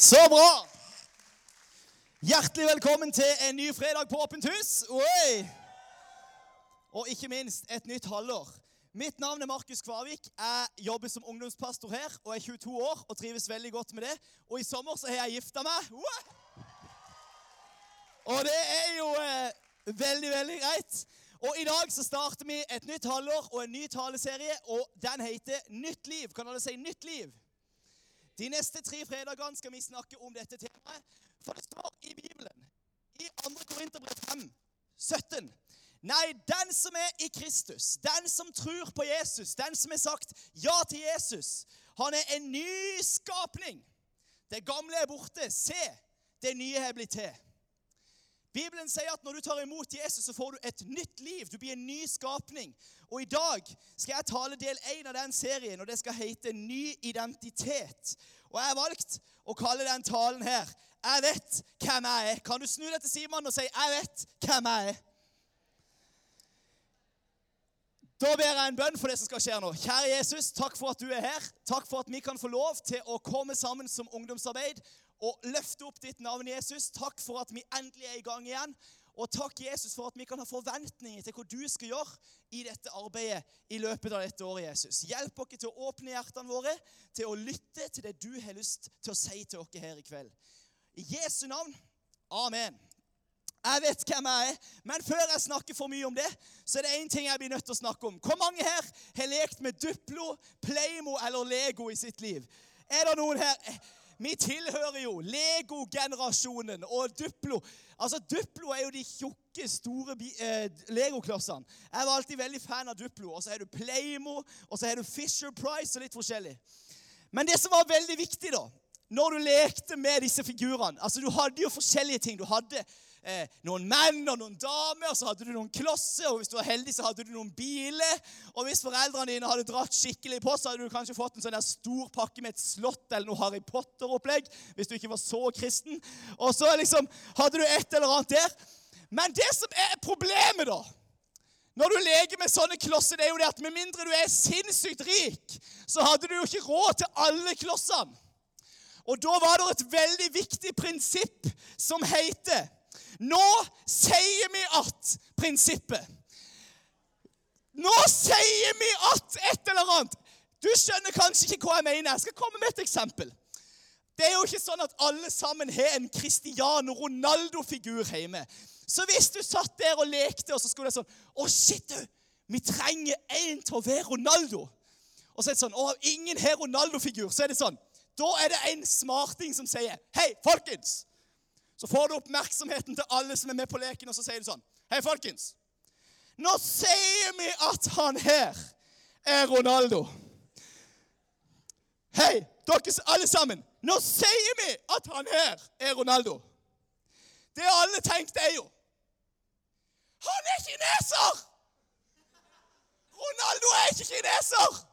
Så bra! Hjertelig velkommen til en ny fredag på Åpent hus. Oi! Og ikke minst et nytt halvår. Mitt navn er Markus Kvarvik. Jeg jobber som ungdomspastor her og er 22 år og trives veldig godt med det. Og i sommer så har jeg gifta meg. Og det er jo eh, veldig, veldig greit. Og i dag så starter vi et nytt halvår og en ny taleserie, og den heter Nytt liv. Kan alle si Nytt liv? De neste tre fredagene skal vi snakke om dette temaet. For det står i Bibelen, i 2. Korinterbrev 5, 17 Nei, den som er i Kristus, den som tror på Jesus, den som har sagt ja til Jesus, han er en ny skapning. Det gamle er borte. Se, det nye er blitt til. Bibelen sier at når du tar imot Jesus, så får du et nytt liv. Du blir en ny skapning. Og i dag skal jeg tale del én av den serien, og det skal hete Ny identitet. Og jeg har valgt å kalle den talen her 'Jeg vet hvem jeg er'. Kan du snu deg til Simon og si 'Jeg vet hvem jeg er'? Da ber jeg en bønn for det som skal skje nå. Kjære Jesus, takk for at du er her. Takk for at vi kan få lov til å komme sammen som ungdomsarbeid og løfte opp ditt navn, Jesus. Takk for at vi endelig er i gang igjen. Og takk, Jesus, for at vi kan ha forventninger til hva du skal gjøre i dette arbeidet i løpet av dette året, Jesus. Hjelp oss til å åpne hjertene våre, til å lytte til det du har lyst til å si til oss her i kveld. I Jesu navn. Amen. Jeg vet hvem jeg er, men før jeg snakker for mye om det, så er det én ting jeg blir nødt til å snakke om. Hvor mange her har lekt med Duplo, Playmo eller Lego i sitt liv? Er det noen her Vi tilhører jo Lego-generasjonen og Duplo. Altså, Duplo er jo de tjukke, store eh, legoklossene. Jeg var alltid veldig fan av Duplo. Og så er du Playmo, og så er du Fisher Price og litt forskjellig. Men det som var veldig viktig, da, når du lekte med disse figurene altså Du hadde jo forskjellige ting. Du hadde eh, noen menn og noen damer, og så hadde du noen klosser, og hvis du var heldig, så hadde du noen biler. Og hvis foreldrene dine hadde dratt skikkelig på, så hadde du kanskje fått en sånn der stor pakke med et slott eller noe Harry Potter-opplegg, hvis du ikke var så kristen. Og så liksom hadde du et eller annet der. Men det som er problemet, da når du leker med sånne klosser, det er jo det at med mindre du er sinnssykt rik, så hadde du jo ikke råd til alle klossene. Og da var det et veldig viktig prinsipp som heter nå sier vi at prinsippet. Nå sier vi at et eller annet. Du skjønner kanskje ikke hva jeg mener. Jeg skal komme med et eksempel. Det er jo ikke sånn at alle sammen har en Cristiano Ronaldo-figur hjemme. Så hvis du satt der og lekte, og så skulle det sånn Å, shit, du! Vi trenger en til å være Ronaldo. Og så er det sånn Å, ingen har Ronaldo-figur. Så er det sånn Da er det en smarting som sier Hei, folkens! Så får du oppmerksomheten til alle som er med på leken, og så sier du sånn Hei, folkens. Nå sier vi at han her er Ronaldo. Hei, dere alle sammen. Nå sier vi at han her er Ronaldo. Det alle tenkte, er jo Han er kineser! Ronaldo er ikke kineser!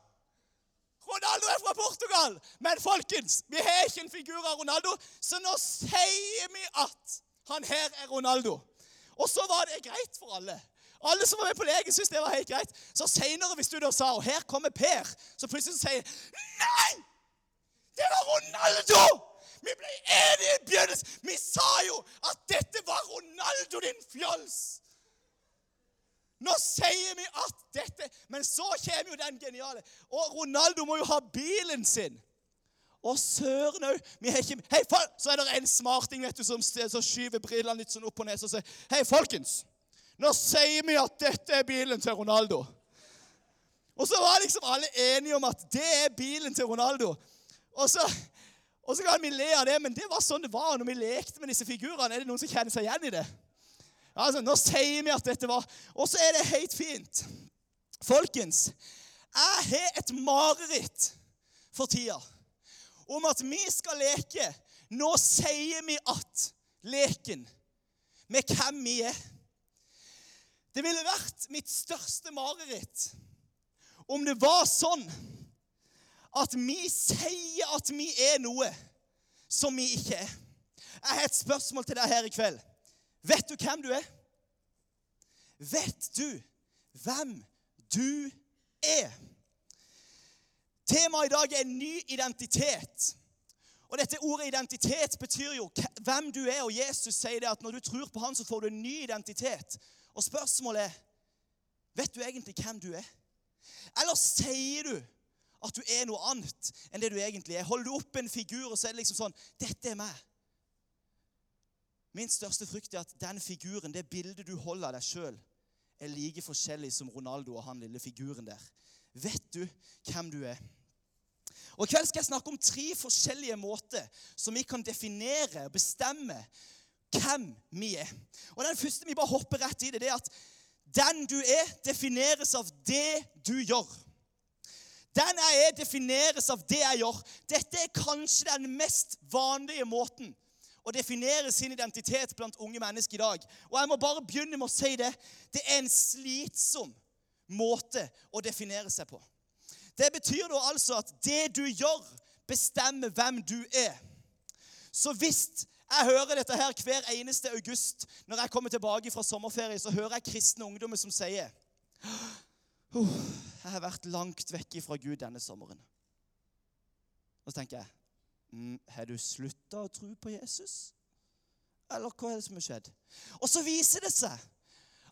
Ronaldo er fra Portugal! Men folkens, vi har ikke en figur av Ronaldo, så nå sier vi at han her er Ronaldo. Og så var det greit for alle. Alle som var med på legen, syntes det var helt greit. Så seinere, hvis du da sa og 'Her kommer Per', så plutselig sier Nei! Det var Ronaldo! Vi ble enige i begynnelsen. Vi sa jo at dette var Ronaldo, din fjols! Nå sier vi at dette Men så kommer jo den geniale. Og Ronaldo må jo ha bilen sin. Og søren òg. Hei, så er det en smarting vet du, som, som skyver brillene litt sånn opp og ned og sier Hei, folkens. Nå sier vi at dette er bilen til Ronaldo. Og så var liksom alle enige om at det er bilen til Ronaldo. Og så, og så kan vi le av det, men det var sånn det var når vi lekte med disse figurene. Er det noen som kjenner seg igjen i det? Altså, Nå sier vi at dette var Og så er det helt fint. Folkens, jeg har et mareritt for tida om at vi skal leke. Nå sier vi at leken med hvem vi er. Det ville vært mitt største mareritt om det var sånn at vi sier at vi er noe som vi ikke er. Jeg har et spørsmål til deg her i kveld. Vet du hvem du er? Vet du hvem du er? Temaet i dag er ny identitet. Og dette Ordet identitet betyr jo hvem du er. Og Jesus sier det at når du tror på han, så får du en ny identitet. Og spørsmålet er vet du egentlig hvem du er. Eller sier du at du er noe annet enn det du egentlig er? Holder du opp en figur, og så liksom sånn Dette er meg. Min største frykt er at den figuren, det bildet du holder av deg sjøl, er like forskjellig som Ronaldo og han lille figuren der. Vet du hvem du er? Og I kveld skal jeg snakke om tre forskjellige måter som vi kan definere og bestemme hvem vi er. Og Den første vi bare hopper rett i det, det er at den du er, defineres av det du gjør. Den jeg er, defineres av det jeg gjør. Dette er kanskje den mest vanlige måten å definere sin identitet blant unge mennesker i dag. Og jeg må bare begynne med å si det. Det er en slitsom måte å definere seg på. Det betyr da altså at det du gjør, bestemmer hvem du er. Så hvis jeg hører dette her hver eneste august når jeg kommer tilbake fra sommerferie, så hører jeg kristne ungdommer som sier Jeg har vært langt vekk fra Gud denne sommeren. Og så tenker jeg Har du slutta å tro på Jesus? Eller hva er det som har skjedd? Og så viser det seg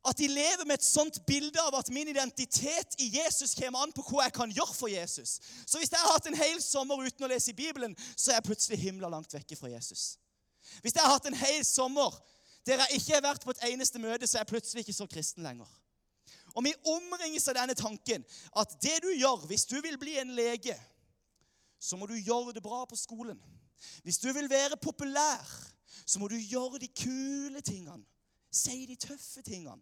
at de lever med et sånt bilde av at min identitet i Jesus kommer an på hva jeg kan gjøre for Jesus. Så hvis jeg har hatt en hel sommer uten å lese i Bibelen, så er jeg plutselig himla langt vekke fra Jesus. Hvis jeg har hatt en hel sommer der jeg ikke har vært på et eneste møte, så er jeg plutselig ikke så kristen lenger. Og vi omringes av denne tanken at det du gjør hvis du vil bli en lege, så må du gjøre det bra på skolen. Hvis du vil være populær, så må du gjøre de kule tingene. Si de tøffe tingene.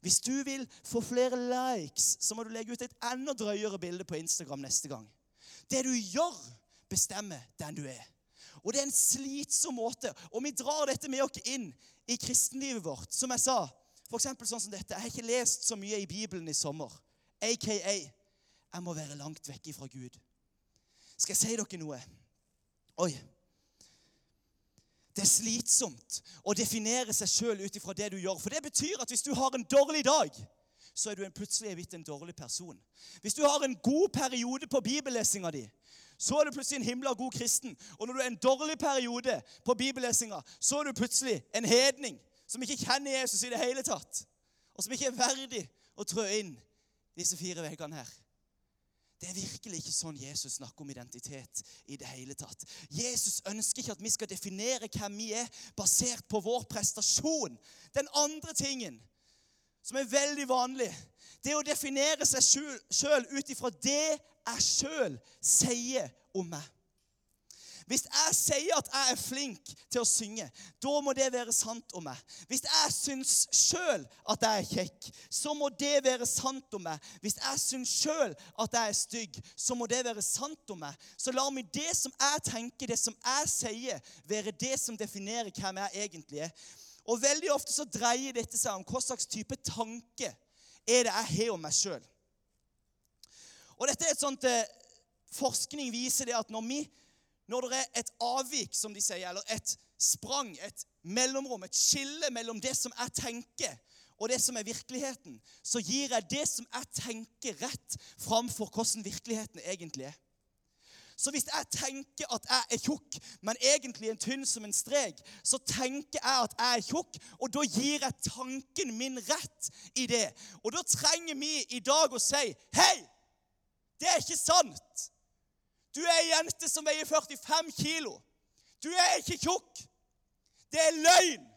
Hvis du vil få flere likes, så må du legge ut et enda drøyere bilde på Instagram neste gang. Det du gjør, bestemmer den du er. Og det er en slitsom måte. Og vi drar dette med oss inn i kristenlivet vårt. Som jeg sa, f.eks. sånn som dette. Jeg har ikke lest så mye i Bibelen i sommer. AKA jeg må være langt vekk fra Gud. Skal jeg si dere noe? Oi. Det er slitsomt å definere seg sjøl ut ifra det du gjør. For det betyr at hvis du har en dårlig dag, så er du plutselig blitt en dårlig person. Hvis du har en god periode på bibellesinga di, så er du plutselig en himla god kristen. Og når du er en dårlig periode på bibellesinga, så er du plutselig en hedning som ikke kjenner Jesus i det hele tatt, og som ikke er verdig å trø inn disse fire veggene her. Det er virkelig ikke sånn Jesus snakker om identitet i det hele tatt. Jesus ønsker ikke at vi skal definere hvem vi er, basert på vår prestasjon. Den andre tingen, som er veldig vanlig, det er å definere seg sjøl ut ifra det jeg sjøl sier om meg. Hvis jeg sier at jeg er flink til å synge, da må det være sant om meg. Hvis jeg syns sjøl at jeg er kjekk, så må det være sant om meg. Hvis jeg syns sjøl at jeg er stygg, så må det være sant om meg. Så la meg det som jeg tenker, det som jeg sier, være det som definerer hvem jeg egentlig er. Og veldig ofte så dreier dette seg om hva slags type tanke er det jeg har om meg sjøl. Og dette er et sånt eh, Forskning viser det at når, vi, når det er et avvik, som de sier, eller et sprang, et mellomrom, et skille mellom det som jeg tenker, og det som er virkeligheten, så gir jeg det som jeg tenker, rett framfor hvordan virkeligheten egentlig er. Så hvis jeg tenker at jeg er tjukk, men egentlig en tynn som en strek, så tenker jeg at jeg er tjukk, og da gir jeg tanken min rett i det. Og da trenger vi i dag å si Hei! Det er ikke sant! Du er ei jente som veier 45 kilo. Du er ikke tjukk. Det er løgn.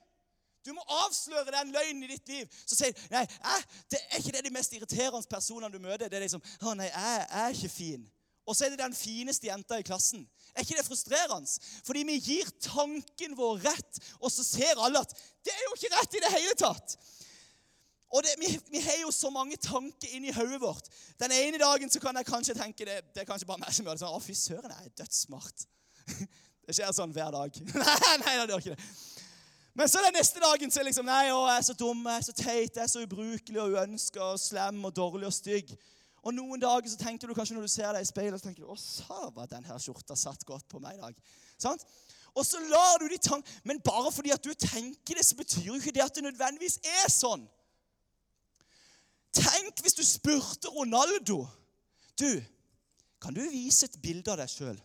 Du må avsløre den løgnen i ditt liv. Så sier du nei, jeg, det er ikke det de mest irriterende personene du møter. Det er liksom, å nei, jeg, jeg er ikke fin. Og så er det den fineste jenta i klassen. Er ikke det frustrerende? Fordi vi gir tanken vår rett, og så ser alle at det er jo ikke rett i det hele tatt. Og det, vi, vi, har jo så mange tanker inni hodet vårt. Den ene dagen så kan jeg kanskje tenke det, det er kanskje bare meg som gjør det sånn. Å, fy søren, jeg er dødssmart. Det skjer sånn hver dag. nei, nei, det gjør ikke det. Men så den neste dagen så er liksom Nei, å, jeg er så dum, jeg er så teit, jeg er så ubrukelig og uønska og slem og dårlig og stygg. Og noen dager så tenker du kanskje når du ser deg i speilet, så tenker du, å, sava, den her skjorta satt godt på meg i dag. Sant? Og så lar du de tanke... Men bare fordi at du tenker det, så betyr jo ikke det at det nødvendigvis er sånn. Tenk hvis du spurte Ronaldo Du, kan du vise et bilde av deg sjøl?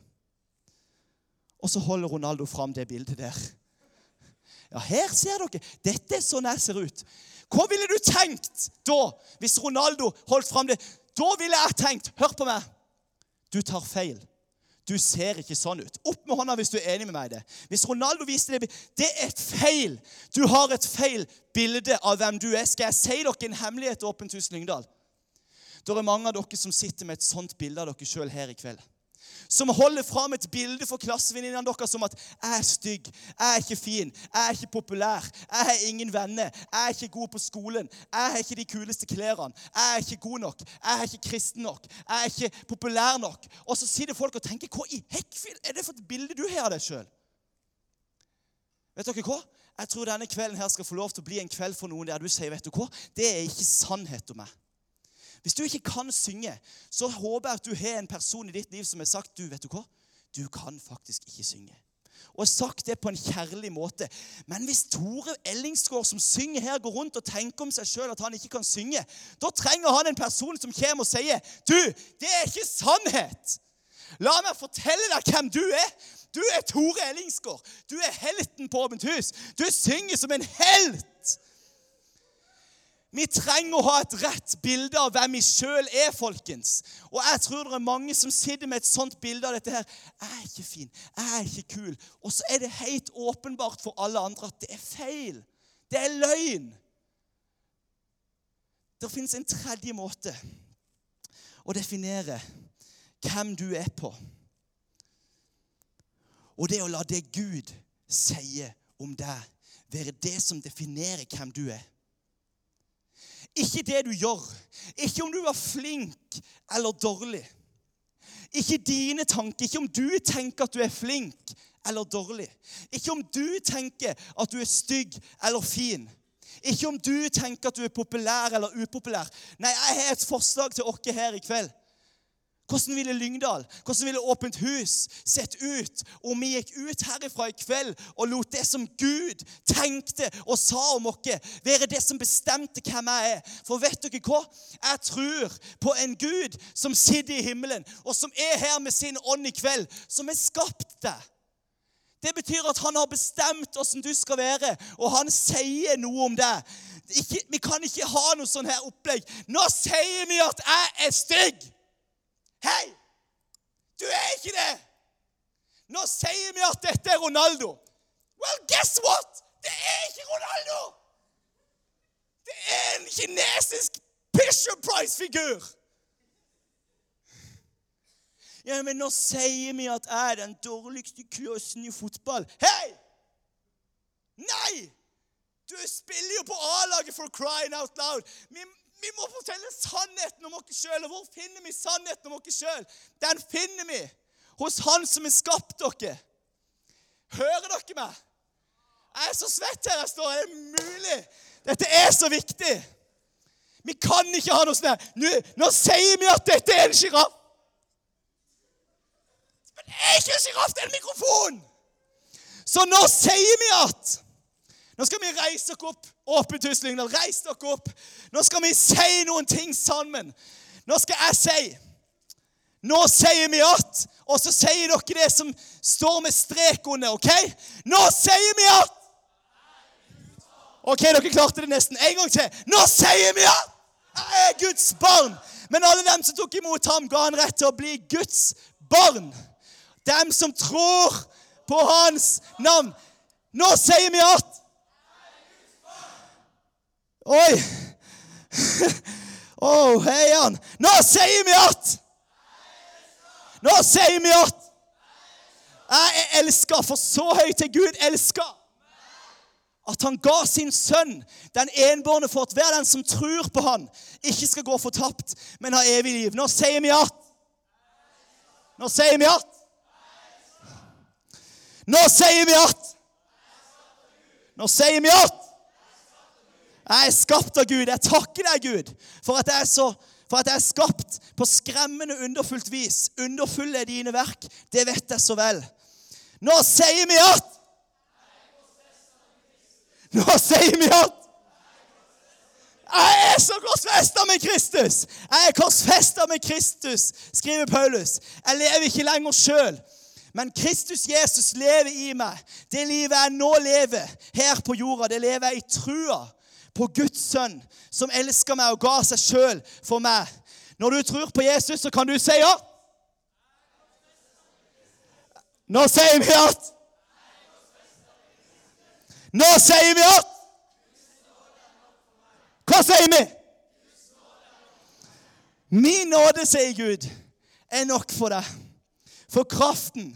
Og så holder Ronaldo fram det bildet der. Ja, her ser dere. Dette er sånn jeg ser ut. Hva ville du tenkt da, hvis Ronaldo holdt fram det? Da ville jeg tenkt Hør på meg. Du tar feil. Du ser ikke sånn ut. Opp med hånda hvis du er enig med meg i det. Hvis Ronaldo viste det Det er et feil. Du har et feil bilde av hvem du er. Skal jeg si dere en hemmelighet, Åpent hus Lyngdal? Det er mange av dere som sitter med et sånt bilde av dere sjøl her i kveld som holder fram et bilde for klassevenninnene deres som at 'jeg er stygg, jeg er ikke fin, jeg er ikke populær, jeg har ingen venner, jeg er ikke god på skolen, jeg har ikke de kuleste klærne, jeg er ikke god nok, jeg er ikke kristen nok, jeg er ikke populær nok.' Og så sitter folk og tenker 'Hva i hekkfil er det for et bilde du har av deg sjøl?' Vet dere hva? Jeg tror denne kvelden her skal få lov til å bli en kveld for noen der du sier 'Vet du hva? Det er ikke sannhet om meg'. Hvis du ikke kan synge, så håper jeg at du har en person i ditt liv som har sagt du, vet du hva? Du kan faktisk ikke synge. Og har sagt det på en kjærlig måte. Men hvis Tore Ellingsgaard som synger her, går rundt og tenker om seg sjøl at han ikke kan synge, da trenger han en person som kommer og sier Du, det er ikke sannhet! La meg fortelle deg hvem du er. Du er Tore Ellingsgaard. Du er helten på Åpent hus. Du synger som en helt. Vi trenger å ha et rett bilde av hvem vi sjøl er, folkens. Og jeg tror det er mange som sitter med et sånt bilde av dette her. 'Jeg er ikke fin. Jeg er ikke kul.' Og så er det helt åpenbart for alle andre at det er feil. Det er løgn. Det fins en tredje måte å definere hvem du er på. Og det å la det Gud sier om deg, være det som definerer hvem du er. Ikke det du gjør. Ikke om du var flink eller dårlig. Ikke dine tanker. Ikke om du tenker at du er flink eller dårlig. Ikke om du tenker at du er stygg eller fin. Ikke om du tenker at du er populær eller upopulær. Nei, jeg har et forslag til dere her i kveld. Hvordan ville Lyngdal, hvordan ville Åpent hus sett ut om vi gikk ut herifra i kveld og lot det som Gud tenkte og sa om oss, være det som bestemte hvem jeg er? For vet dere hva? Jeg tror på en Gud som sitter i himmelen, og som er her med sin ånd i kveld, som har skapt deg. Det betyr at han har bestemt åssen du skal være, og han sier noe om deg. Vi kan ikke ha noe sånn her opplegg. Nå sier vi at jeg er stygg! Hei! Du er ikke det! Nå sier vi at dette er Ronaldo. Well, guess what? Det er ikke Ronaldo! Det er en kinesisk Fisher Price-figur. Ja, men nå sier vi at jeg er den dårligste kløsen i fotball. Hei! Nei! Du spiller jo på A-laget for crying out loud. Vi vi må fortelle sannheten om oss sjøl. Og hvor finner vi sannheten om oss sjøl? Den finner vi hos Han som har skapt dere. Hører dere meg? Jeg er så svett her jeg står. Er det mulig? Dette er så viktig. Vi kan ikke ha noe sånt nå, nå sier vi at dette er en sjiraff. Men det er ikke en sjiraff, det er en mikrofon! Så nå sier vi at nå skal vi reise dere opp. Åpent hus Lyngdal, reis dere opp. Nå skal vi si noen ting sammen. Nå skal jeg si. Nå sier vi at, og så sier dere det som står med strek under. ok? Nå sier vi at Ok, dere klarte det nesten. En gang til. Nå sier vi at jeg er Guds barn. Men alle dem som tok imot ham, ga han rett til å bli Guds barn. Dem som tror på hans navn. Nå sier vi at Oi! Oh, heian! Nå sier vi at Nå sier vi at jeg er elska, for så høyt er Gud elska. At han ga sin sønn, den enbårne, for at hver den som tror på han, ikke skal gå fortapt, men ha evig liv. Nå sier vi at Nå sier vi at Nå sier vi at Nå sier vi at jeg er skapt av Gud. Jeg takker deg, Gud, for at jeg er, så, for at jeg er skapt på skremmende underfullt vis. Underfulle er dine verk. Det vet jeg så vel. Nå sier vi at Nå sier vi at jeg er så korsfesta med Kristus! Jeg er korsfesta med Kristus, skriver Paulus. Jeg lever ikke lenger sjøl, Men Kristus Jesus lever i meg. Det livet jeg nå lever her på jorda, det lever jeg i trua på Guds sønn, som elsker meg og ga seg sjøl for meg. Når du tror på Jesus, så kan du si ja. Nå sier vi at Nå sier vi at Hva sier vi? Min nåde, sier Gud, er nok for deg. For kraften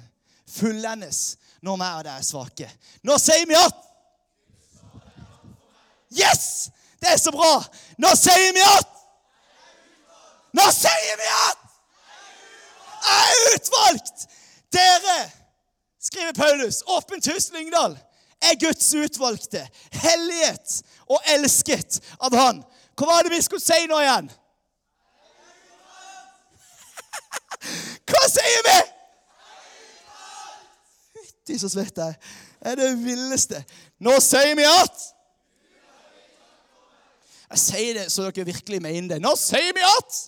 fullendes når vi og deg er svake. Nå sier vi at Yes! Det er så bra! Nå sier vi at Nå sier vi at Jeg er utvalgt! Dere, skriver Paulus, åpent hus Lyngdal, er Guds utvalgte, hellighet og elsket av Han. Hva var det vi skulle si nå igjen? Hva sier vi? Fytti så svett jeg Det er det villeste. Nå sier vi at Jeg sier det så dere virkelig mener det. Nå sier vi at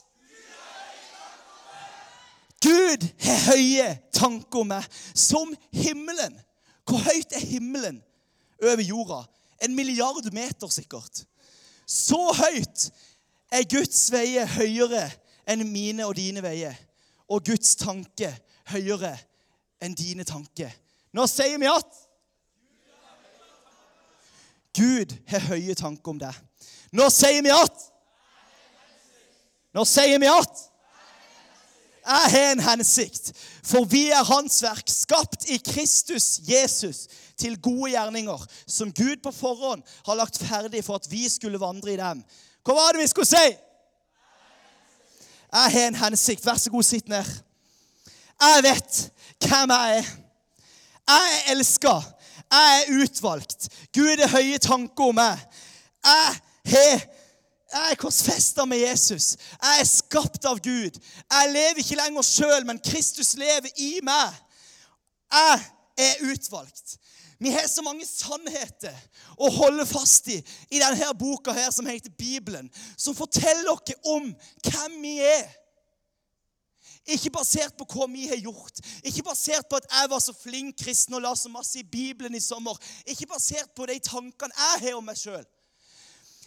Gud har høye tanker om meg, som himmelen. Hvor høyt er himmelen over jorda? En milliard meter, sikkert. Så høyt er Guds veier høyere enn mine og dine veier. Og Guds tanke høyere enn dine tanker. Nå sier vi at Gud har høye tanker om deg. Nå sier vi at Nå sier vi at jeg har en hensikt, for vi er Hans verk, skapt i Kristus Jesus til gode gjerninger, som Gud på forhånd har lagt ferdig for at vi skulle vandre i dem. Hva var det vi skulle si? Jeg har en hensikt. Vær så god, sitt ned. Jeg vet hvem jeg er. Jeg er elska. Jeg er utvalgt. Gud har høye tanker om meg. Jeg har jeg er korsfesta med Jesus. Jeg er skapt av Gud. Jeg lever ikke lenger sjøl, men Kristus lever i meg. Jeg er utvalgt. Vi har så mange sannheter å holde fast i i denne boka her som heter Bibelen, som forteller oss om hvem vi er. Ikke basert på hva vi har gjort, ikke basert på at jeg var så flink kristen og la så masse i Bibelen i sommer, ikke basert på de tankene jeg har om meg sjøl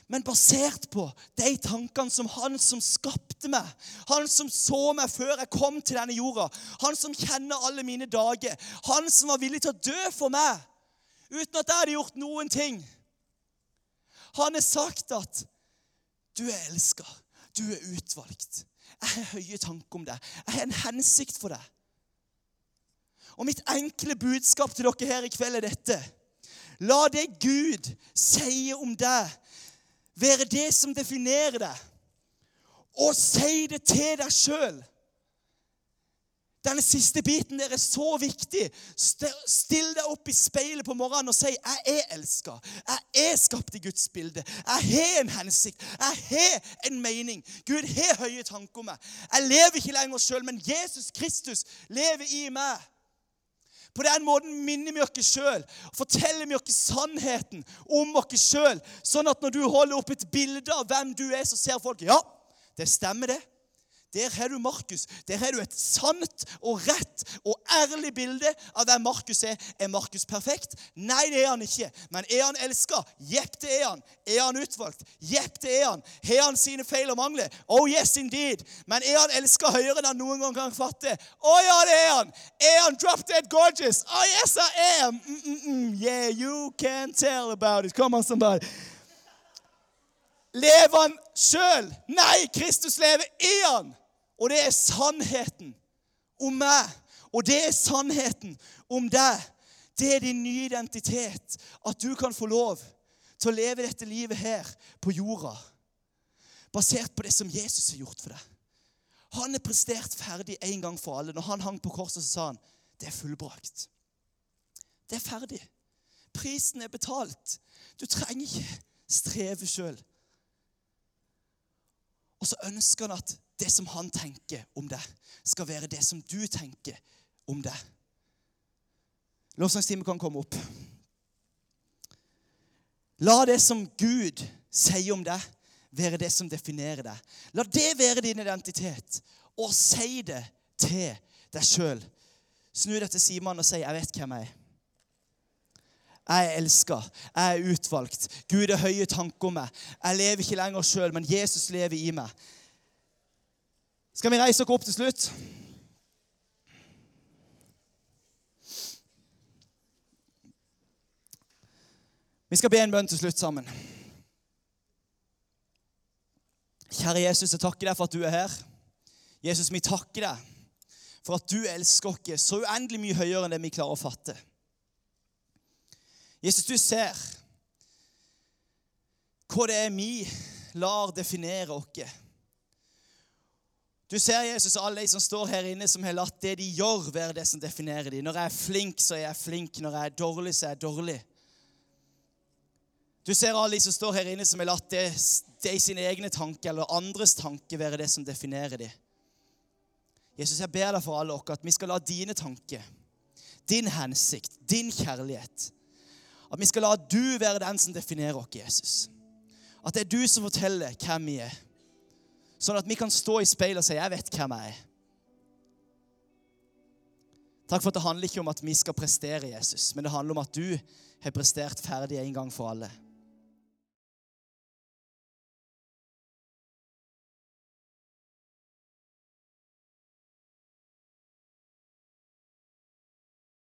men basert på de tankene som han som skapte meg, han som så meg før jeg kom til denne jorda, han som kjenner alle mine dager, han som var villig til å dø for meg uten at jeg hadde gjort noen ting. Han har sagt at du er elska, du er utvalgt. Jeg har høye tanker om deg. Jeg har en hensikt for deg. Og mitt enkle budskap til dere her i kveld er dette. La det Gud sier om deg, være det som definerer deg. Og si det til deg sjøl. Denne siste biten der er så viktig. Still deg opp i speilet på morgenen og si 'Jeg er elska. Jeg er skapt i Guds bilde. Jeg har en hensikt. Jeg har en mening. Gud har høye tanker om meg. Jeg lever ikke lenger sjøl, men Jesus Kristus lever i meg. På den måten minner vi oss sjøl forteller vi oss sannheten om oss sjøl. Sånn at når du holder opp et bilde av hvem du er, så ser folk ja, det stemmer, det. Der har du Markus. Der har du et sant og rett og ærlig bilde av hvem Markus er. Er Markus perfekt? Nei, det er han ikke. Men er han elska? Jepp, det er han. Er han utvalgt? Jepp, det er han. Har han sine feil og mangler? Oh yes, indeed. Men er han elska høyere enn han noen gang kan fatte? Å oh, ja, det er han. Er han drop dead gorgeous? Oh yes, I am. Mm -mm -mm. Yeah, you can tell about it. Come on, somebody. Lever han sjøl? Nei, Kristus lever i han. Og det er sannheten om meg. Og det er sannheten om deg. Det er din nye identitet. At du kan få lov til å leve dette livet her på jorda. Basert på det som Jesus har gjort for deg. Han er prestert ferdig en gang for alle. Når han hang på korset, så sa han det er fullbrakt. Det er ferdig. Prisen er betalt. Du trenger ikke streve sjøl. Og så ønsker han at det som han tenker om deg, skal være det som du tenker om deg. Lovsangstimen kan komme opp. La det som Gud sier om deg, være det som definerer deg. La det være din identitet, og si det til deg sjøl. Snu deg til Simon og si 'Jeg vet hvem jeg er'. Jeg er elska. Jeg er utvalgt. Gud har høye tanker om meg. Jeg lever ikke lenger sjøl, men Jesus lever i meg. Skal vi reise oss opp til slutt? Vi skal be en bønn til slutt sammen. Kjære Jesus, jeg takker deg for at du er her. Jesus, vi takker deg for at du elsker oss så uendelig mye høyere enn det vi klarer å fatte. Jesus, du ser hva det er vi lar definere oss. Du ser, Jesus, alle de som står her inne, som har latt det de gjør, være det som definerer dem. Når jeg er flink, så er jeg flink. Når jeg er dårlig, så er jeg dårlig. Du ser alle de som står her inne, som har latt det, det i sine egne tanker eller andres tanker være det som definerer dem. Jesus, jeg ber deg for alle oss at vi skal la dine tanker, din hensikt, din kjærlighet At vi skal la du være den som definerer oss, Jesus. At det er du som forteller hvem vi er. Sånn at vi kan stå i speilet og si 'Jeg vet hvem jeg er'. Takk for at det handler ikke om at vi skal prestere Jesus, men det handler om at du har prestert ferdig en gang for alle.